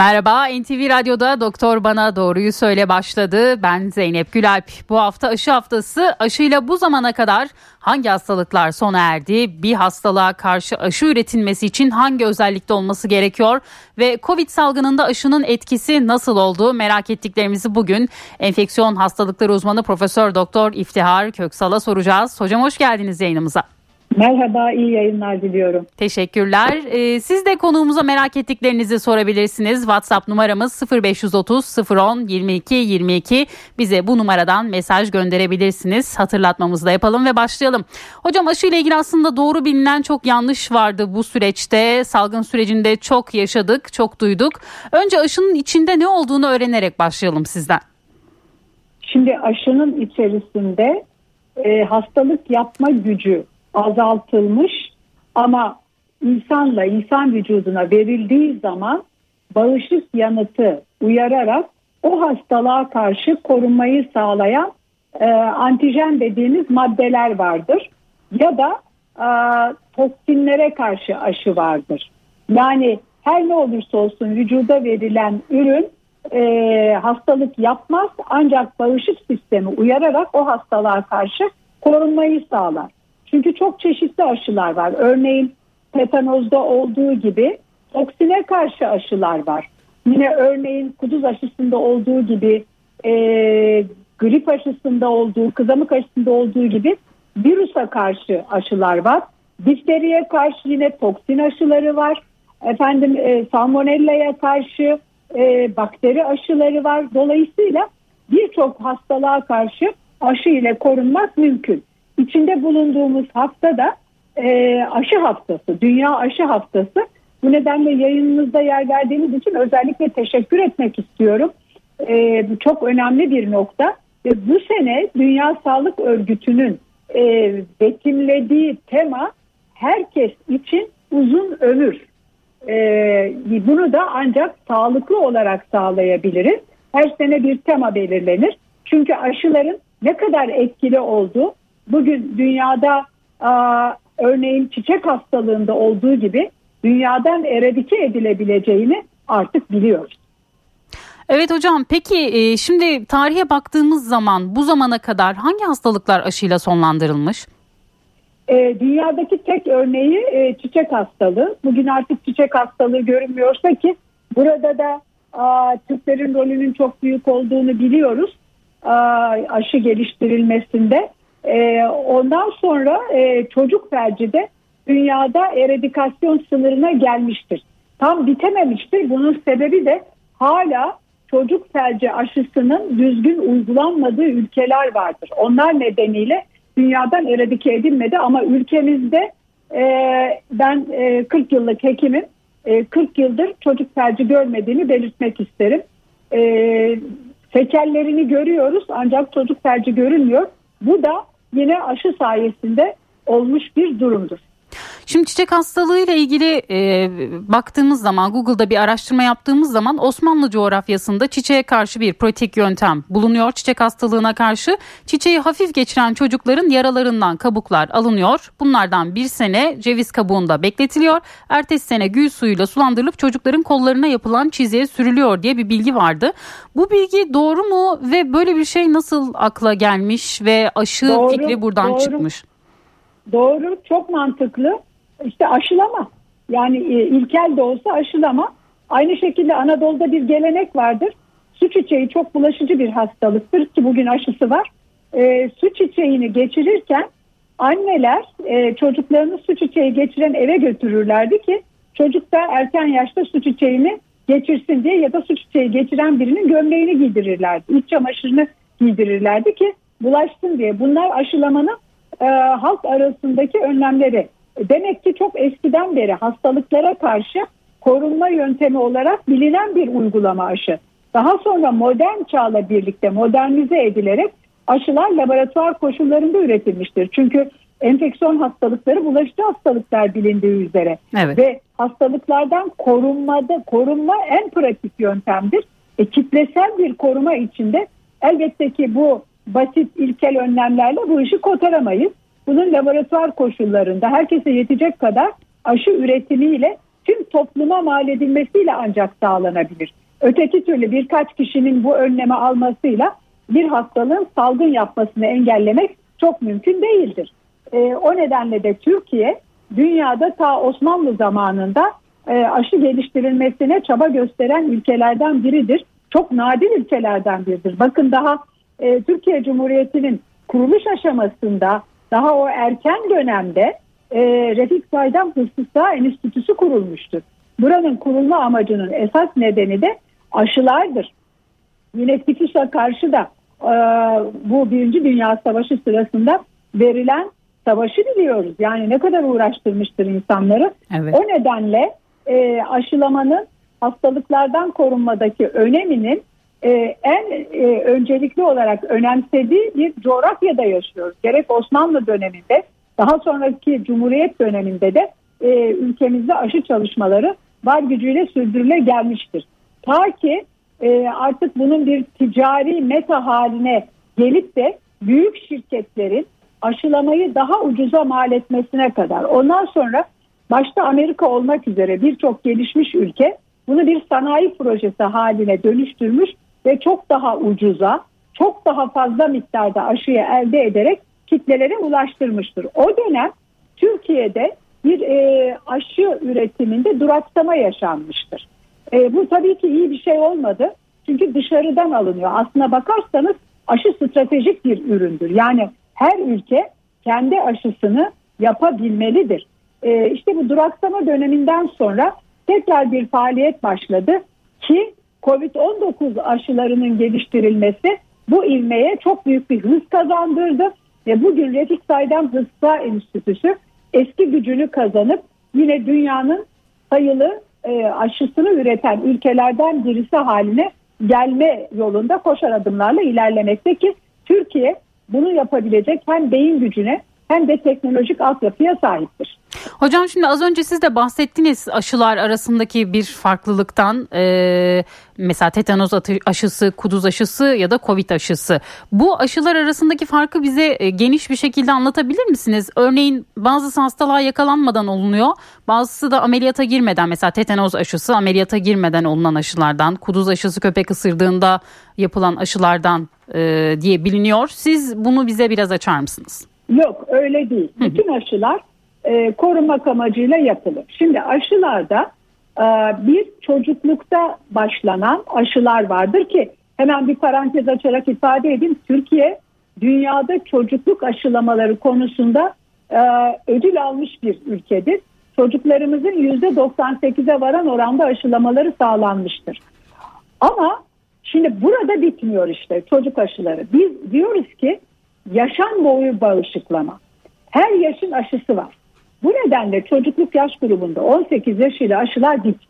Merhaba NTV Radyo'da Doktor Bana Doğruyu Söyle başladı. Ben Zeynep Gülalp. Bu hafta aşı haftası aşıyla bu zamana kadar hangi hastalıklar sona erdi? Bir hastalığa karşı aşı üretilmesi için hangi özellikte olması gerekiyor? Ve Covid salgınında aşının etkisi nasıl oldu? Merak ettiklerimizi bugün enfeksiyon hastalıkları uzmanı Profesör Doktor İftihar Köksal'a soracağız. Hocam hoş geldiniz yayınımıza. Merhaba, iyi yayınlar diliyorum. Teşekkürler. Ee, siz de konuğumuza merak ettiklerinizi sorabilirsiniz. WhatsApp numaramız 0530 010 22 22. Bize bu numaradan mesaj gönderebilirsiniz. Hatırlatmamızı da yapalım ve başlayalım. Hocam aşı ile ilgili aslında doğru bilinen çok yanlış vardı bu süreçte. Salgın sürecinde çok yaşadık, çok duyduk. Önce aşının içinde ne olduğunu öğrenerek başlayalım sizden. Şimdi aşının içerisinde e, hastalık yapma gücü azaltılmış ama insanla insan vücuduna verildiği zaman bağışık yanıtı uyararak o hastalığa karşı korunmayı sağlayan e, antijen dediğimiz maddeler vardır. Ya da e, toksinlere karşı aşı vardır. Yani her ne olursa olsun vücuda verilen ürün e, hastalık yapmaz ancak bağışık sistemi uyararak o hastalığa karşı korunmayı sağlar. Çünkü çok çeşitli aşılar var. Örneğin tetanozda olduğu gibi toksine karşı aşılar var. Yine örneğin kuduz aşısında olduğu gibi e, grip aşısında olduğu, kızamık aşısında olduğu gibi virüse karşı aşılar var. Difteriye karşı yine toksin aşıları var. Efendim e, salmonella'ya karşı e, bakteri aşıları var. Dolayısıyla birçok hastalığa karşı aşı ile korunmak mümkün içinde bulunduğumuz hafta da e, aşı haftası, Dünya Aşı Haftası. Bu nedenle yayınınızda yer verdiğiniz için özellikle teşekkür etmek istiyorum. E, bu çok önemli bir nokta. Ve bu sene Dünya Sağlık Örgütü'nün e, betimlediği tema herkes için uzun ömür. E, bunu da ancak sağlıklı olarak sağlayabiliriz. Her sene bir tema belirlenir. Çünkü aşıların ne kadar etkili olduğu bugün dünyada örneğin çiçek hastalığında olduğu gibi dünyadan eradike edilebileceğini artık biliyoruz. Evet hocam peki e, şimdi tarihe baktığımız zaman bu zamana kadar hangi hastalıklar aşıyla sonlandırılmış? E, dünyadaki tek örneği e, çiçek hastalığı. Bugün artık çiçek hastalığı görünmüyorsa ki burada da a, Türklerin rolünün çok büyük olduğunu biliyoruz. A, aşı geliştirilmesinde. E, ondan sonra e, çocuk felci de dünyada eradikasyon sınırına gelmiştir. Tam bitememiştir. Bunun sebebi de hala çocuk felci aşısının düzgün uygulanmadığı ülkeler vardır. Onlar nedeniyle dünyadan eradike edilmedi ama ülkemizde e, ben e, 40 yıllık hekimim. E, 40 yıldır çocuk felci görmediğini belirtmek isterim. E, görüyoruz ancak çocuk felci görünmüyor. Bu da yine aşı sayesinde olmuş bir durumdur. Şimdi çiçek hastalığı ile ilgili e, baktığımız zaman Google'da bir araştırma yaptığımız zaman Osmanlı coğrafyasında çiçeğe karşı bir pratik yöntem bulunuyor. Çiçek hastalığına karşı çiçeği hafif geçiren çocukların yaralarından kabuklar alınıyor. Bunlardan bir sene ceviz kabuğunda bekletiliyor. Ertesi sene gül suyuyla sulandırılıp çocukların kollarına yapılan çizgiye sürülüyor diye bir bilgi vardı. Bu bilgi doğru mu ve böyle bir şey nasıl akla gelmiş ve aşı doğru, fikri buradan doğru. çıkmış? Doğru, çok mantıklı. İşte aşılama. Yani e, ilkel de olsa aşılama. Aynı şekilde Anadolu'da bir gelenek vardır. Su çiçeği çok bulaşıcı bir hastalıktır ki bugün aşısı var. E, su çiçeğini geçirirken anneler e, çocuklarını su çiçeği geçiren eve götürürlerdi ki çocuk da erken yaşta su çiçeğini geçirsin diye ya da su çiçeği geçiren birinin gömleğini giydirirlerdi. İç çamaşırını giydirirlerdi ki bulaşsın diye. Bunlar aşılamanın e, halk arasındaki önlemleri. Demek ki çok eskiden beri hastalıklara karşı korunma yöntemi olarak bilinen bir uygulama aşı. Daha sonra modern çağla birlikte modernize edilerek aşılar laboratuvar koşullarında üretilmiştir. Çünkü enfeksiyon hastalıkları bulaşıcı hastalıklar bilindiği üzere. Evet. Ve hastalıklardan korunmada korunma en pratik yöntemdir. E, kitlesel bir koruma içinde elbette ki bu basit ilkel önlemlerle bu işi kotaramayız. Bunun laboratuvar koşullarında herkese yetecek kadar aşı üretimiyle tüm topluma mal edilmesiyle ancak sağlanabilir. Öteki türlü birkaç kişinin bu önleme almasıyla bir hastalığın salgın yapmasını engellemek çok mümkün değildir. E, o nedenle de Türkiye dünyada ta Osmanlı zamanında e, aşı geliştirilmesine çaba gösteren ülkelerden biridir. Çok nadir ülkelerden biridir. Bakın daha e, Türkiye Cumhuriyeti'nin kuruluş aşamasında daha o erken dönemde e, Refik Saydam Hıfzı Enstitüsü kurulmuştur. Buranın kurulma amacının esas nedeni de aşılardır. Yine tifus'a karşı da e, bu Birinci Dünya Savaşı sırasında verilen savaşı biliyoruz. Yani ne kadar uğraştırmıştır insanları. Evet. O nedenle e, aşılamanın hastalıklardan korunmadaki öneminin e, en e, öncelikli olarak önemsediği bir coğrafyada yaşıyoruz. Gerek Osmanlı döneminde daha sonraki Cumhuriyet döneminde de e, ülkemizde aşı çalışmaları var gücüyle sürdürüle gelmiştir. Ta ki e, artık bunun bir ticari meta haline gelip de büyük şirketlerin aşılamayı daha ucuza mal etmesine kadar. Ondan sonra başta Amerika olmak üzere birçok gelişmiş ülke bunu bir sanayi projesi haline dönüştürmüş ve çok daha ucuza, çok daha fazla miktarda aşıyı elde ederek kitlelere ulaştırmıştır. O dönem Türkiye'de bir e, aşı üretiminde duraksama yaşanmıştır. E, bu tabii ki iyi bir şey olmadı. Çünkü dışarıdan alınıyor. Aslına bakarsanız aşı stratejik bir üründür. Yani her ülke kendi aşısını yapabilmelidir. E, işte bu duraksama döneminden sonra tekrar bir faaliyet başladı ki Covid-19 aşılarının geliştirilmesi bu ilmeye çok büyük bir hız kazandırdı ve bugün Refik Saydam Hıfza Enstitüsü eski gücünü kazanıp yine dünyanın sayılı e, aşısını üreten ülkelerden birisi haline gelme yolunda koşar adımlarla ilerlemekte ki Türkiye bunu yapabilecek hem beyin gücüne hem de teknolojik altyapıya sahiptir. Hocam şimdi az önce siz de bahsettiniz aşılar arasındaki bir farklılıktan e, mesela tetanoz aşısı, kuduz aşısı ya da covid aşısı. Bu aşılar arasındaki farkı bize e, geniş bir şekilde anlatabilir misiniz? Örneğin bazısı hastalığa yakalanmadan olunuyor bazısı da ameliyata girmeden mesela tetanoz aşısı ameliyata girmeden olunan aşılardan kuduz aşısı köpek ısırdığında yapılan aşılardan e, diye biliniyor. Siz bunu bize biraz açar mısınız? Yok öyle değil. Bütün aşılar e, korumak amacıyla yapılır. Şimdi aşılarda e, bir çocuklukta başlanan aşılar vardır ki hemen bir parantez açarak ifade edeyim. Türkiye dünyada çocukluk aşılamaları konusunda e, ödül almış bir ülkedir. Çocuklarımızın %98'e varan oranda aşılamaları sağlanmıştır. Ama şimdi burada bitmiyor işte çocuk aşıları. Biz diyoruz ki yaşam boyu bağışıklama. Her yaşın aşısı var. Bu nedenle çocukluk yaş grubunda 18 yaşıyla aşılar bitti.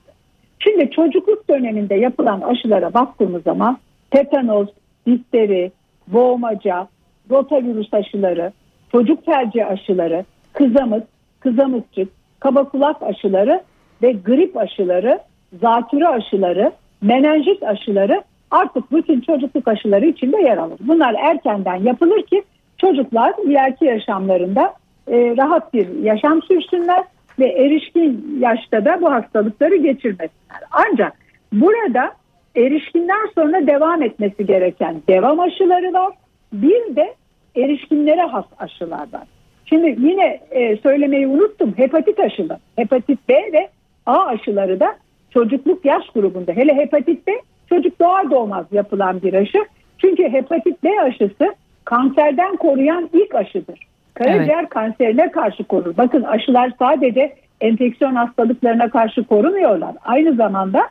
Şimdi çocukluk döneminde yapılan aşılara baktığımız zaman tetanoz, difteri, boğmaca, rotavirüs aşıları, çocuk felci aşıları, kızamık, kızamıkçık, kaba kulak aşıları ve grip aşıları, zatürre aşıları, menenjit aşıları artık bütün çocukluk aşıları içinde yer alır. Bunlar erkenden yapılır ki çocuklar ileriki yaşamlarında e, rahat bir yaşam sürsünler ve erişkin yaşta da bu hastalıkları geçirmesinler. Ancak burada erişkinden sonra devam etmesi gereken devam aşıları var. Bir de erişkinlere has aşılar var. Şimdi yine e, söylemeyi unuttum. Hepatit aşıları, hepatit B ve A aşıları da çocukluk yaş grubunda. Hele hepatit B çocuk doğar doğmaz yapılan bir aşı. Çünkü hepatit B aşısı kanserden koruyan ilk aşıdır. Karaciğer evet. kanserine karşı korur. Bakın aşılar sadece enfeksiyon hastalıklarına karşı korumuyorlar. Aynı zamanda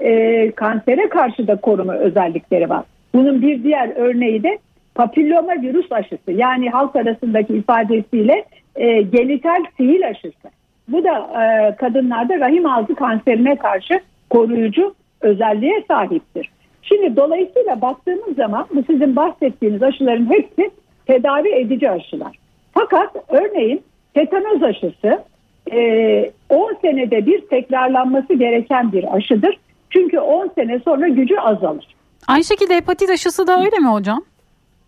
e, kansere karşı da koruma özellikleri var. Bunun bir diğer örneği de papilloma virüs aşısı. Yani halk arasındaki ifadesiyle e, genital sihir aşısı. Bu da e, kadınlarda rahim altı kanserine karşı koruyucu özelliğe sahiptir. Şimdi dolayısıyla baktığımız zaman bu sizin bahsettiğiniz aşıların hepsi tedavi edici aşılar. Fakat örneğin tetanoz aşısı 10 e, senede bir tekrarlanması gereken bir aşıdır. Çünkü 10 sene sonra gücü azalır. Aynı şekilde hepatit aşısı da öyle mi hocam?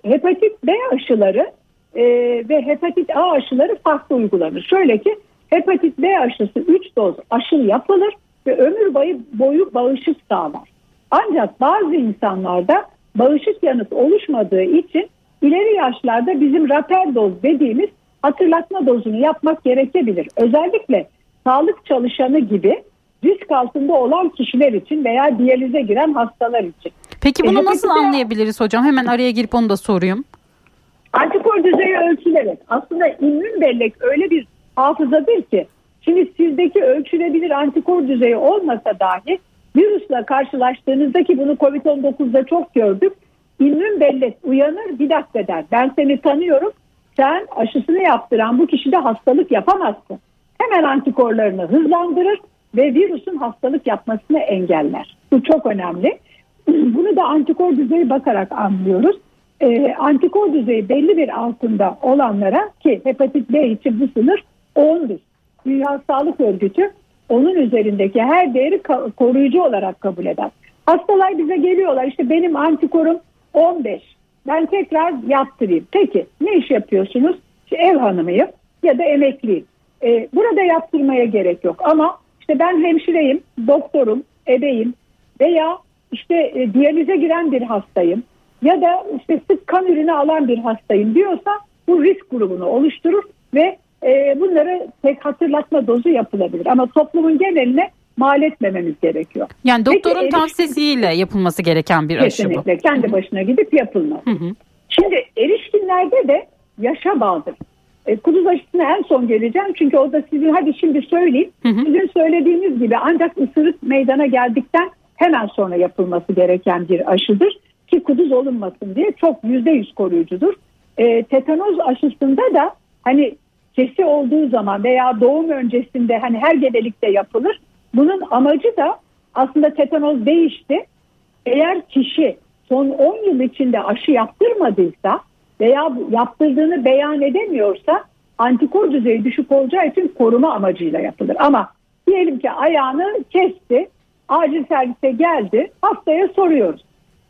Hepatit B aşıları e, ve hepatit A aşıları farklı uygulanır. Şöyle ki hepatit B aşısı 3 doz aşı yapılır ve ömür boyu, boyu bağışık sağlar. Ancak bazı insanlarda bağışık yanıt oluşmadığı için ileri yaşlarda bizim raper doz dediğimiz hatırlatma dozunu yapmak gerekebilir. Özellikle sağlık çalışanı gibi risk altında olan kişiler için veya diyalize giren hastalar için. Peki bunu e, nasıl anlayabiliriz hocam? Hemen araya girip onu da sorayım. Antikor düzeyi ölçülerek aslında immün bellek öyle bir hafızadır ki şimdi sizdeki ölçülebilir antikor düzeyi olmasa dahi virüsle karşılaştığınızda ki bunu Covid-19'da çok gördük. İmmün bellek uyanır bir dakika der. Ben seni tanıyorum. Sen aşısını yaptıran bu kişide hastalık yapamazsın. Hemen antikorlarını hızlandırır ve virüsün hastalık yapmasını engeller. Bu çok önemli. Bunu da antikor düzeyi bakarak anlıyoruz. Ee, antikor düzeyi belli bir altında olanlara ki hepatit B için bu sınır 10'dur. Dünya Sağlık Örgütü onun üzerindeki her değeri koruyucu olarak kabul eder. Hastalar bize geliyorlar işte benim antikorum 15. Ben tekrar yaptırayım. Peki ne iş yapıyorsunuz? İşte ev hanımıyım ya da emekliyim. Ee, burada yaptırmaya gerek yok ama işte ben hemşireyim, doktorum, ebeyim veya işte e, diyalize giren bir hastayım ya da işte sık kan ürünü alan bir hastayım diyorsa bu risk grubunu oluşturur ve e, bunları tek hatırlatma dozu yapılabilir. Ama toplumun geneline mal etmememiz gerekiyor. Yani doktorun Peki, tavsiyesiyle yapılması gereken bir aşı bu. Kesinlikle kendi başına gidip yapılmaz. Hı hı. Şimdi erişkinlerde de yaşa bağlıdır. E, kuduz aşısına en son geleceğim çünkü o da sizin hadi şimdi söyleyeyim. Hı hı. Sizin söylediğiniz gibi ancak ısırık meydana geldikten hemen sonra yapılması gereken bir aşıdır ki kuduz olunmasın diye çok yüzde yüz koruyucudur. E, tetanoz aşısında da hani kesi olduğu zaman veya doğum öncesinde hani her gebelikte yapılır. Bunun amacı da aslında tetanoz değişti. Eğer kişi son 10 yıl içinde aşı yaptırmadıysa veya yaptırdığını beyan edemiyorsa antikor düzeyi düşük olacağı için koruma amacıyla yapılır. Ama diyelim ki ayağını kesti, acil servise geldi, hastaya soruyoruz.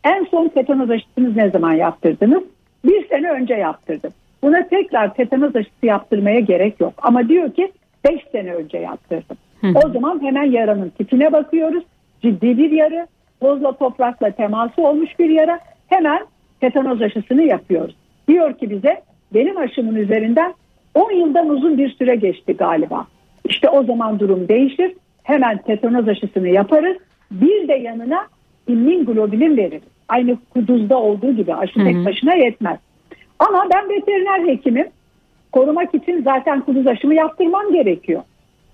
En son tetanoz aşısını ne zaman yaptırdınız? Bir sene önce yaptırdım. Buna tekrar tetanoz aşısı yaptırmaya gerek yok. Ama diyor ki 5 sene önce yaptırdım. Hı. O zaman hemen yaranın tipine bakıyoruz. Ciddi bir yarı, tozla toprakla teması olmuş bir yara. Hemen tetanoz aşısını yapıyoruz. Diyor ki bize benim aşımın üzerinden 10 yıldan uzun bir süre geçti galiba. İşte o zaman durum değişir. Hemen tetanoz aşısını yaparız. Bir de yanına immün globulin veririz. Aynı kuduzda olduğu gibi aşı tek başına yetmez. Ama ben veteriner hekimim. Korumak için zaten kuduz aşımı yaptırmam gerekiyor.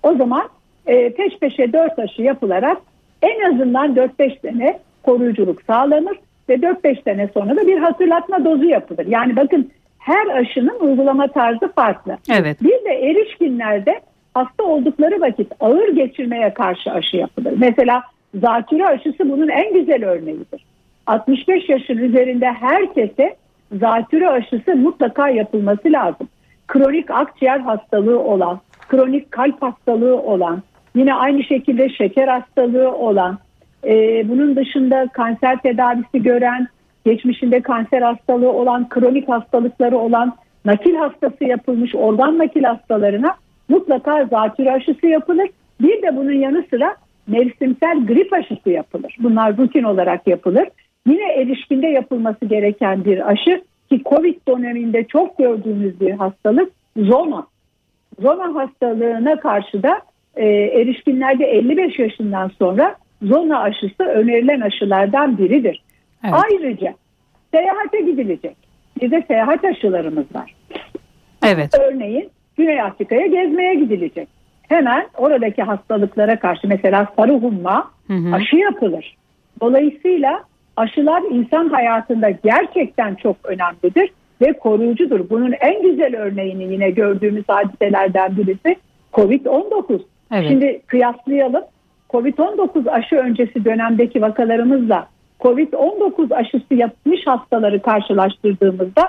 O zaman e, peş peşe 4 aşı yapılarak en azından 4-5 sene koruyuculuk sağlanır ve 4-5 sene sonra da bir hatırlatma dozu yapılır. Yani bakın her aşının uygulama tarzı farklı. Evet. Bir de erişkinlerde hasta oldukları vakit ağır geçirmeye karşı aşı yapılır. Mesela zatürre aşısı bunun en güzel örneğidir. 65 yaşın üzerinde herkese zatürre aşısı mutlaka yapılması lazım. Kronik akciğer hastalığı olan, kronik kalp hastalığı olan, yine aynı şekilde şeker hastalığı olan, e, bunun dışında kanser tedavisi gören, geçmişinde kanser hastalığı olan, kronik hastalıkları olan, nakil hastası yapılmış organ nakil hastalarına mutlaka zatürre aşısı yapılır. Bir de bunun yanı sıra mevsimsel grip aşısı yapılır. Bunlar rutin olarak yapılır. Yine erişkinde yapılması gereken bir aşı ki Covid döneminde çok gördüğümüz bir hastalık zona. Zona hastalığına karşı da e, erişkinlerde 55 yaşından sonra zona aşısı önerilen aşılardan biridir. Evet. Ayrıca seyahate gidilecek. Bize seyahat aşılarımız var. Evet. Örneğin Güney Afrika'ya gezmeye gidilecek. Hemen oradaki hastalıklara karşı mesela sarı humma hı hı. aşı yapılır. Dolayısıyla aşılar insan hayatında gerçekten çok önemlidir ve koruyucudur. Bunun en güzel örneğini yine gördüğümüz hadiselerden birisi COVID-19. Evet. Şimdi kıyaslayalım. COVID-19 aşı öncesi dönemdeki vakalarımızla COVID-19 aşısı yapmış hastaları karşılaştırdığımızda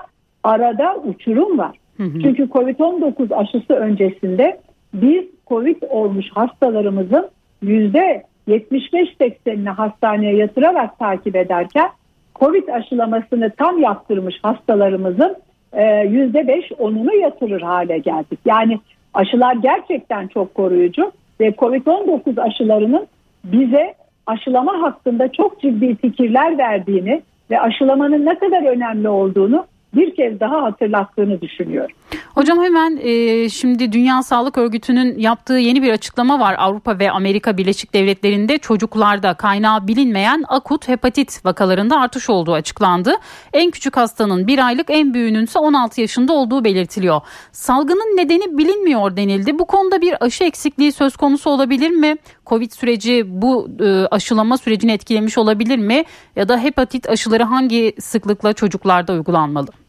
arada uçurum var. Hı hı. Çünkü COVID-19 aşısı öncesinde biz COVID olmuş hastalarımızın yüzde 75-80'ini hastaneye yatırarak takip ederken Covid aşılamasını tam yaptırmış hastalarımızın %5 onunu yatırır hale geldik. Yani aşılar gerçekten çok koruyucu ve Covid-19 aşılarının bize aşılama hakkında çok ciddi fikirler verdiğini ve aşılamanın ne kadar önemli olduğunu bir kez daha hatırlattığını düşünüyorum. Hocam hemen e, şimdi Dünya Sağlık Örgütü'nün yaptığı yeni bir açıklama var. Avrupa ve Amerika Birleşik Devletleri'nde çocuklarda kaynağı bilinmeyen akut hepatit vakalarında artış olduğu açıklandı. En küçük hastanın bir aylık en büyüğünün ise 16 yaşında olduğu belirtiliyor. Salgının nedeni bilinmiyor denildi. Bu konuda bir aşı eksikliği söz konusu olabilir mi? Covid süreci bu e, aşılama sürecini etkilemiş olabilir mi? Ya da hepatit aşıları hangi sıklıkla çocuklarda uygulanmalı?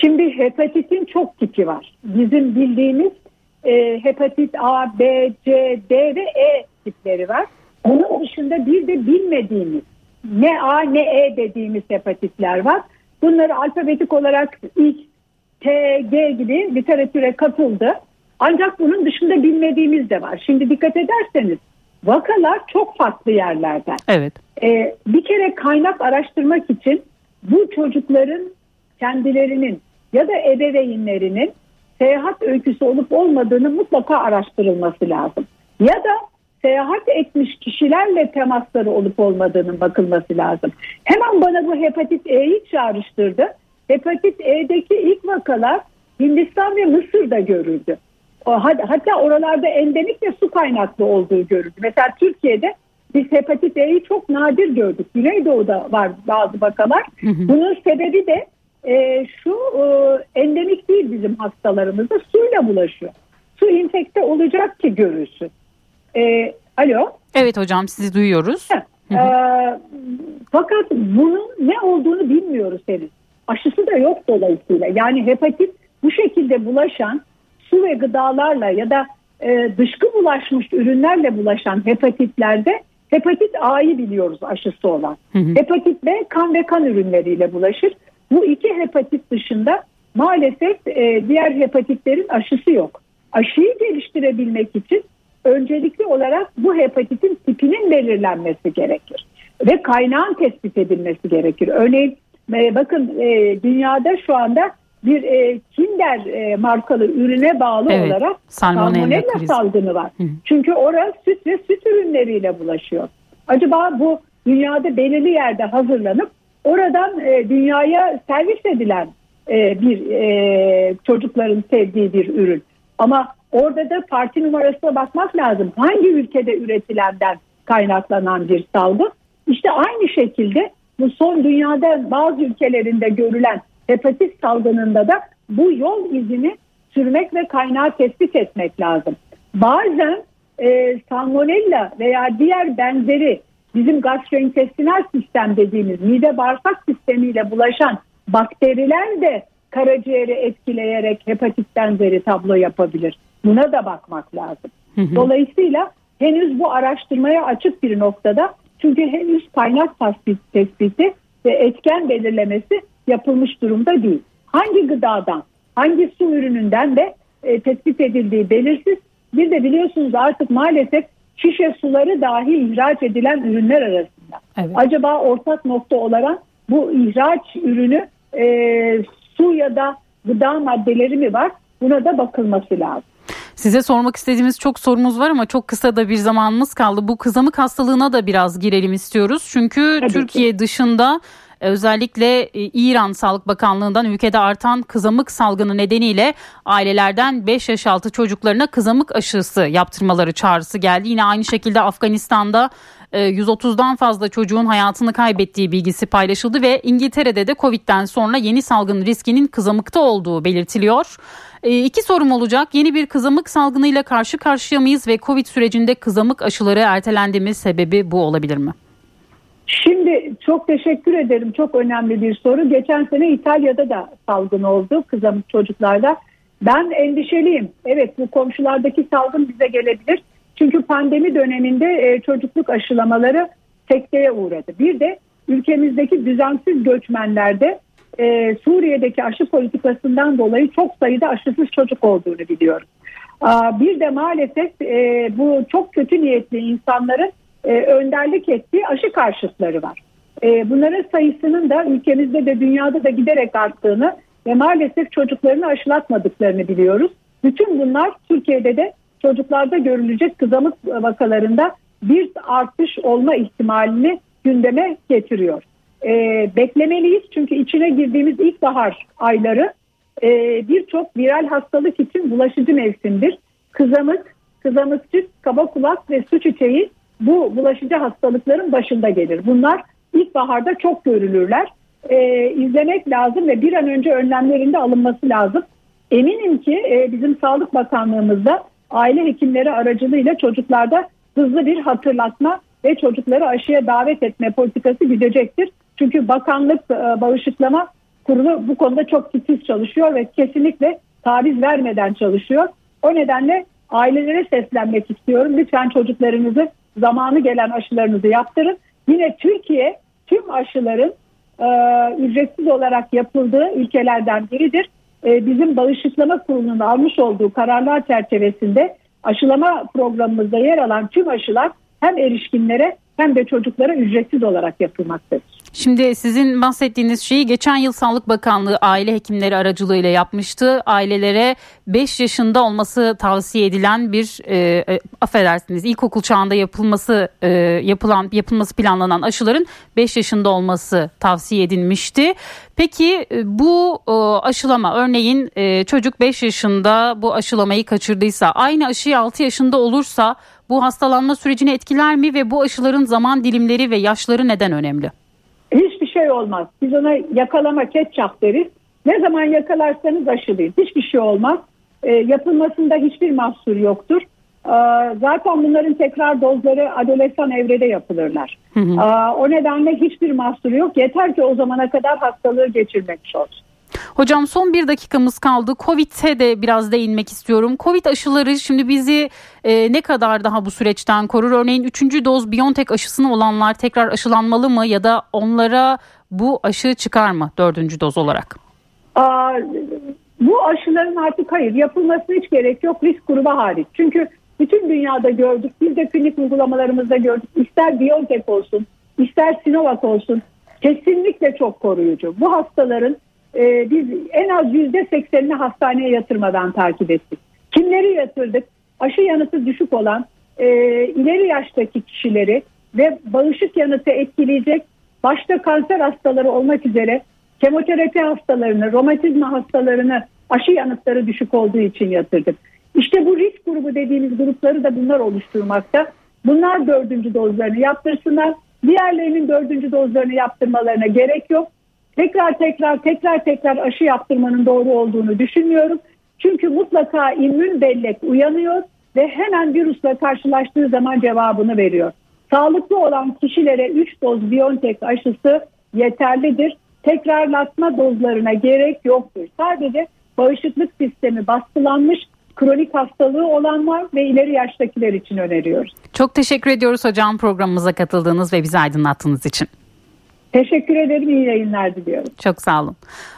Şimdi hepatitin çok tipi var. Bizim bildiğimiz e, hepatit A, B, C, D ve E tipleri var. Onun dışında bir de bilmediğimiz ne A ne E dediğimiz hepatitler var. Bunları alfabetik olarak X, T, G gibi literatüre katıldı. Ancak bunun dışında bilmediğimiz de var. Şimdi dikkat ederseniz vakalar çok farklı yerlerden. Evet. Ee, bir kere kaynak araştırmak için bu çocukların kendilerinin ya da ebeveynlerinin seyahat öyküsü olup olmadığını mutlaka araştırılması lazım. Ya da seyahat etmiş kişilerle temasları olup olmadığının bakılması lazım. Hemen bana bu hepatit E'yi çağrıştırdı. Hepatit E'deki ilk vakalar Hindistan ve Mısır'da görüldü. Hatta oralarda endemik ve su kaynaklı olduğu görüldü. Mesela Türkiye'de biz hepatit E'yi çok nadir gördük. Güneydoğu'da var bazı vakalar. Bunun sebebi de e, şu e, endemik değil bizim hastalarımızda suyla bulaşıyor. Su infekte olacak ki görülsün. E, alo? Evet hocam sizi duyuyoruz. E, fakat bunun ne olduğunu bilmiyoruz henüz. Aşısı da yok dolayısıyla. Yani hepatit bu şekilde bulaşan su ve gıdalarla ya da e, dışkı bulaşmış ürünlerle bulaşan hepatitlerde hepatit A'yı biliyoruz aşısı olan. Hı hı. Hepatit B kan ve kan ürünleriyle bulaşır. Bu iki hepatit dışında maalesef e, diğer hepatitlerin aşısı yok. Aşıyı geliştirebilmek için öncelikli olarak bu hepatitin tipinin belirlenmesi gerekir. Ve kaynağın tespit edilmesi gerekir. Örneğin e, bakın e, dünyada şu anda bir e, Kinder e, markalı ürüne bağlı evet, olarak salmonella salgını var. Hı. Çünkü orası süt ve süt ürünleriyle bulaşıyor. Acaba bu dünyada belirli yerde hazırlanıp oradan e, dünyaya servis edilen e, bir e, çocukların sevdiği bir ürün. Ama orada da parti numarasına bakmak lazım. Hangi ülkede üretilenden kaynaklanan bir salgı? İşte aynı şekilde bu son dünyada bazı ülkelerinde görülen hepatit salgınında da bu yol izini sürmek ve kaynağı tespit etmek lazım. Bazen e, salmonella veya diğer benzeri bizim gastrointestinal sistem dediğimiz mide bağırsak sistemiyle bulaşan bakteriler de karaciğeri etkileyerek hepatit benzeri tablo yapabilir. Buna da bakmak lazım. Dolayısıyla henüz bu araştırmaya açık bir noktada çünkü henüz kaynak tespiti ve etken belirlemesi yapılmış durumda değil. Hangi gıdadan, hangi su ürününden de e, tespit edildiği belirsiz. Bir de biliyorsunuz artık maalesef şişe suları dahi ihraç edilen ürünler arasında. Evet. Acaba ortak nokta olarak bu ihraç ürünü e, su ya da gıda maddeleri mi var? Buna da bakılması lazım. Size sormak istediğimiz çok sorumuz var ama çok kısa da bir zamanımız kaldı. Bu kızamık hastalığına da biraz girelim istiyoruz. Çünkü Tabii Türkiye ki. dışında özellikle e, İran Sağlık Bakanlığı'ndan ülkede artan kızamık salgını nedeniyle ailelerden 5 yaş altı çocuklarına kızamık aşısı yaptırmaları çağrısı geldi. Yine aynı şekilde Afganistan'da 130'dan e, fazla çocuğun hayatını kaybettiği bilgisi paylaşıldı ve İngiltere'de de Covid'den sonra yeni salgın riskinin kızamıkta olduğu belirtiliyor. İki sorum olacak. Yeni bir kızamık salgınıyla karşı karşıya mıyız ve Covid sürecinde kızamık aşıları ertelendi? Sebebi bu olabilir mi? Şimdi çok teşekkür ederim. Çok önemli bir soru. Geçen sene İtalya'da da salgın oldu kızamık çocuklarda. Ben endişeliyim. Evet bu komşulardaki salgın bize gelebilir. Çünkü pandemi döneminde e, çocukluk aşılamaları sekteye uğradı. Bir de ülkemizdeki düzensiz göçmenlerde e, Suriye'deki aşı politikasından dolayı çok sayıda aşısız çocuk olduğunu biliyoruz. Bir de maalesef e, bu çok kötü niyetli insanların e, önderlik ettiği aşı karşıtları var. E, bunların sayısının da ülkemizde de dünyada da giderek arttığını ve maalesef çocuklarını aşılatmadıklarını biliyoruz. Bütün bunlar Türkiye'de de çocuklarda görülecek kızamık vakalarında bir artış olma ihtimalini gündeme getiriyor. E, beklemeliyiz çünkü içine girdiğimiz ilkbahar ayları e, birçok viral hastalık için bulaşıcı mevsimdir. Kızamık, kızamıkçık, kaba kulak ve su çiçeği bu bulaşıcı hastalıkların başında gelir. Bunlar ilkbaharda çok görülürler. E, izlemek lazım ve bir an önce önlemlerinde alınması lazım. Eminim ki e, bizim Sağlık Bakanlığımızda aile hekimleri aracılığıyla çocuklarda hızlı bir hatırlatma ve çocukları aşıya davet etme politikası gidecektir. Çünkü bakanlık e, bağışıklama kurulu bu konuda çok titiz çalışıyor ve kesinlikle taviz vermeden çalışıyor. O nedenle ailelere seslenmek istiyorum. Lütfen çocuklarınızı zamanı gelen aşılarınızı yaptırın. Yine Türkiye tüm aşıların e, ücretsiz olarak yapıldığı ülkelerden biridir. E, bizim bağışıklama kurulunun almış olduğu kararlar çerçevesinde aşılama programımızda yer alan tüm aşılar hem erişkinlere hem de çocuklara ücretsiz olarak yapılmaktadır. Şimdi sizin bahsettiğiniz şeyi geçen yıl Sağlık Bakanlığı aile hekimleri aracılığıyla yapmıştı. Ailelere 5 yaşında olması tavsiye edilen bir e, e, affedersiniz ilkokul çağında yapılması e, yapılan yapılması planlanan aşıların 5 yaşında olması tavsiye edilmişti. Peki e, bu e, aşılama örneğin e, çocuk 5 yaşında bu aşılamayı kaçırdıysa aynı aşıyı 6 yaşında olursa bu hastalanma sürecini etkiler mi ve bu aşıların zaman dilimleri ve yaşları neden önemli? Şey olmaz. Biz ona yakalama ketçap deriz. Ne zaman yakalarsanız aşılayın. Hiçbir şey olmaz. E, yapılmasında hiçbir mahsur yoktur. E, zaten bunların tekrar dozları adolesan evrede yapılırlar. Hı hı. E, o nedenle hiçbir mahsur yok. Yeter ki o zamana kadar hastalığı geçirmek olsun. Hocam son bir dakikamız kaldı. Covid'e de biraz değinmek istiyorum. Covid aşıları şimdi bizi e, ne kadar daha bu süreçten korur? Örneğin 3. doz BioNTech aşısını olanlar tekrar aşılanmalı mı ya da onlara bu aşı çıkar mı dördüncü doz olarak? Aa, bu aşıların artık hayır yapılmasına hiç gerek yok risk grubu hariç. Çünkü bütün dünyada gördük. Biz de klinik uygulamalarımızda gördük. İster BioNTech olsun, ister Sinovac olsun. Kesinlikle çok koruyucu. Bu hastaların e, biz en az yüzde seksenini hastaneye yatırmadan takip ettik. Kimleri yatırdık? Aşı yanıtı düşük olan e, ileri yaştaki kişileri ve bağışık yanıtı etkileyecek başta kanser hastaları olmak üzere kemoterapi hastalarını, romatizma hastalarını aşı yanıtları düşük olduğu için yatırdık. İşte bu risk grubu dediğimiz grupları da bunlar oluşturmakta. Bunlar dördüncü dozlarını yaptırsınlar. Diğerlerinin dördüncü dozlarını yaptırmalarına gerek yok tekrar tekrar tekrar tekrar aşı yaptırmanın doğru olduğunu düşünmüyorum. Çünkü mutlaka immün bellek uyanıyor ve hemen virüsle karşılaştığı zaman cevabını veriyor. Sağlıklı olan kişilere 3 doz BioNTech aşısı yeterlidir. Tekrarlatma dozlarına gerek yoktur. Sadece bağışıklık sistemi baskılanmış kronik hastalığı olanlar ve ileri yaştakiler için öneriyoruz. Çok teşekkür ediyoruz hocam programımıza katıldığınız ve bizi aydınlattığınız için. Teşekkür ederim. İyi yayınlar diliyorum. Çok sağ olun.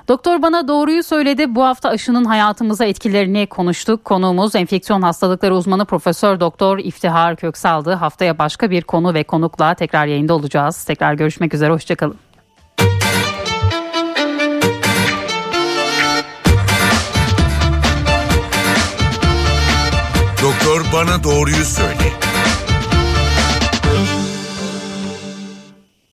Doktor bana doğruyu söyledi. Bu hafta aşının hayatımıza etkilerini konuştuk. Konuğumuz enfeksiyon hastalıkları uzmanı Profesör Doktor İftihar Köksal'dı. Haftaya başka bir konu ve konukla tekrar yayında olacağız. Tekrar görüşmek üzere. Hoşçakalın. Doktor bana doğruyu söyle.